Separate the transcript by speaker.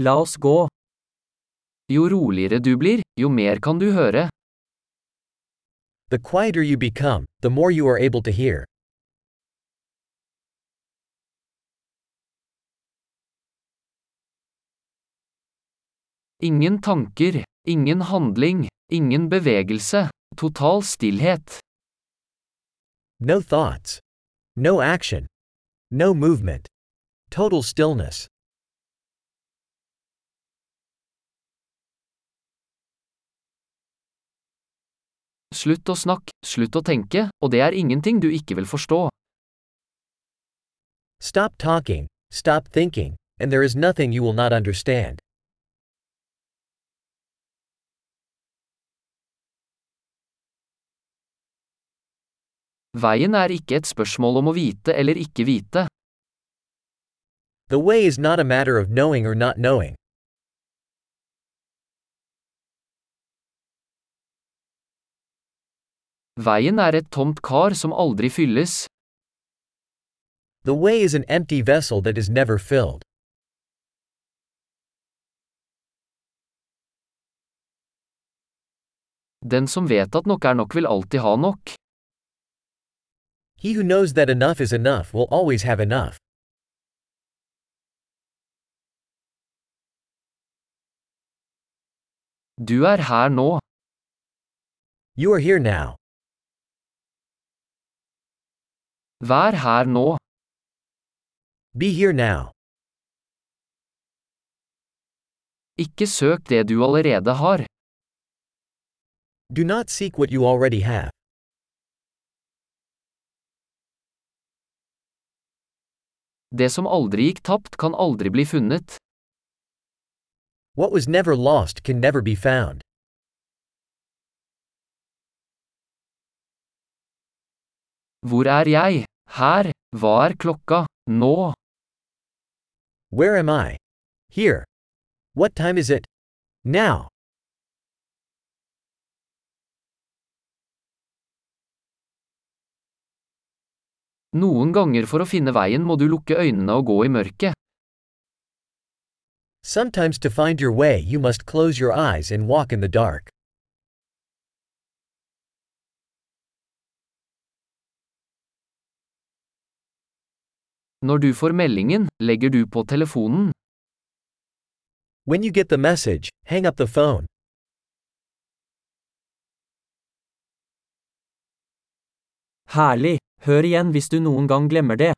Speaker 1: La oss gå.
Speaker 2: Jo roligere du blir, jo mer kan du høre.
Speaker 3: The quieter you become, the more you are able to hear.
Speaker 2: Ingen tanker, ingen handling, ingen bevegelse, total stillhet.
Speaker 3: No thoughts. No action. No movement. Total stillness.
Speaker 2: Slutt å snakke, slutt å tenke, og det er ingenting du ikke vil forstå.
Speaker 3: Stop talking, stop thinking, and there is nothing you will not understand.
Speaker 2: Veien er ikke et spørsmål om å vite eller ikke vite.
Speaker 3: The way is not a matter of knowing or not knowing.
Speaker 2: Veien er et tomt kar som aldri fylles.
Speaker 3: The way is an empty vessel that is never filled.
Speaker 2: Den som vet at nok er nok vil alltid ha nok.
Speaker 3: He who knows that enough is enough will always have enough.
Speaker 2: Du er her nå.
Speaker 3: You are here now.
Speaker 2: Vær her nå.
Speaker 3: Be here now.
Speaker 2: Ikke søk det du allerede har.
Speaker 3: Do not seek what you already have.
Speaker 2: Det som aldri gikk tapt, kan aldri bli funnet.
Speaker 3: What was never lost can never be found.
Speaker 2: Hvor er jeg? Her. Hva er klokka? Nå.
Speaker 3: Where am I? Here. What time is it? Now.
Speaker 2: Noen ganger for å finne veien må du lukke øynene og gå i mørket.
Speaker 3: Sometimes to find your way you must close your eyes and walk in the dark.
Speaker 2: Når du får meldingen, legger du på telefonen.
Speaker 3: When you get the message, hang up the phone.
Speaker 1: Herlig. Hør igjen hvis du noen gang glemmer det.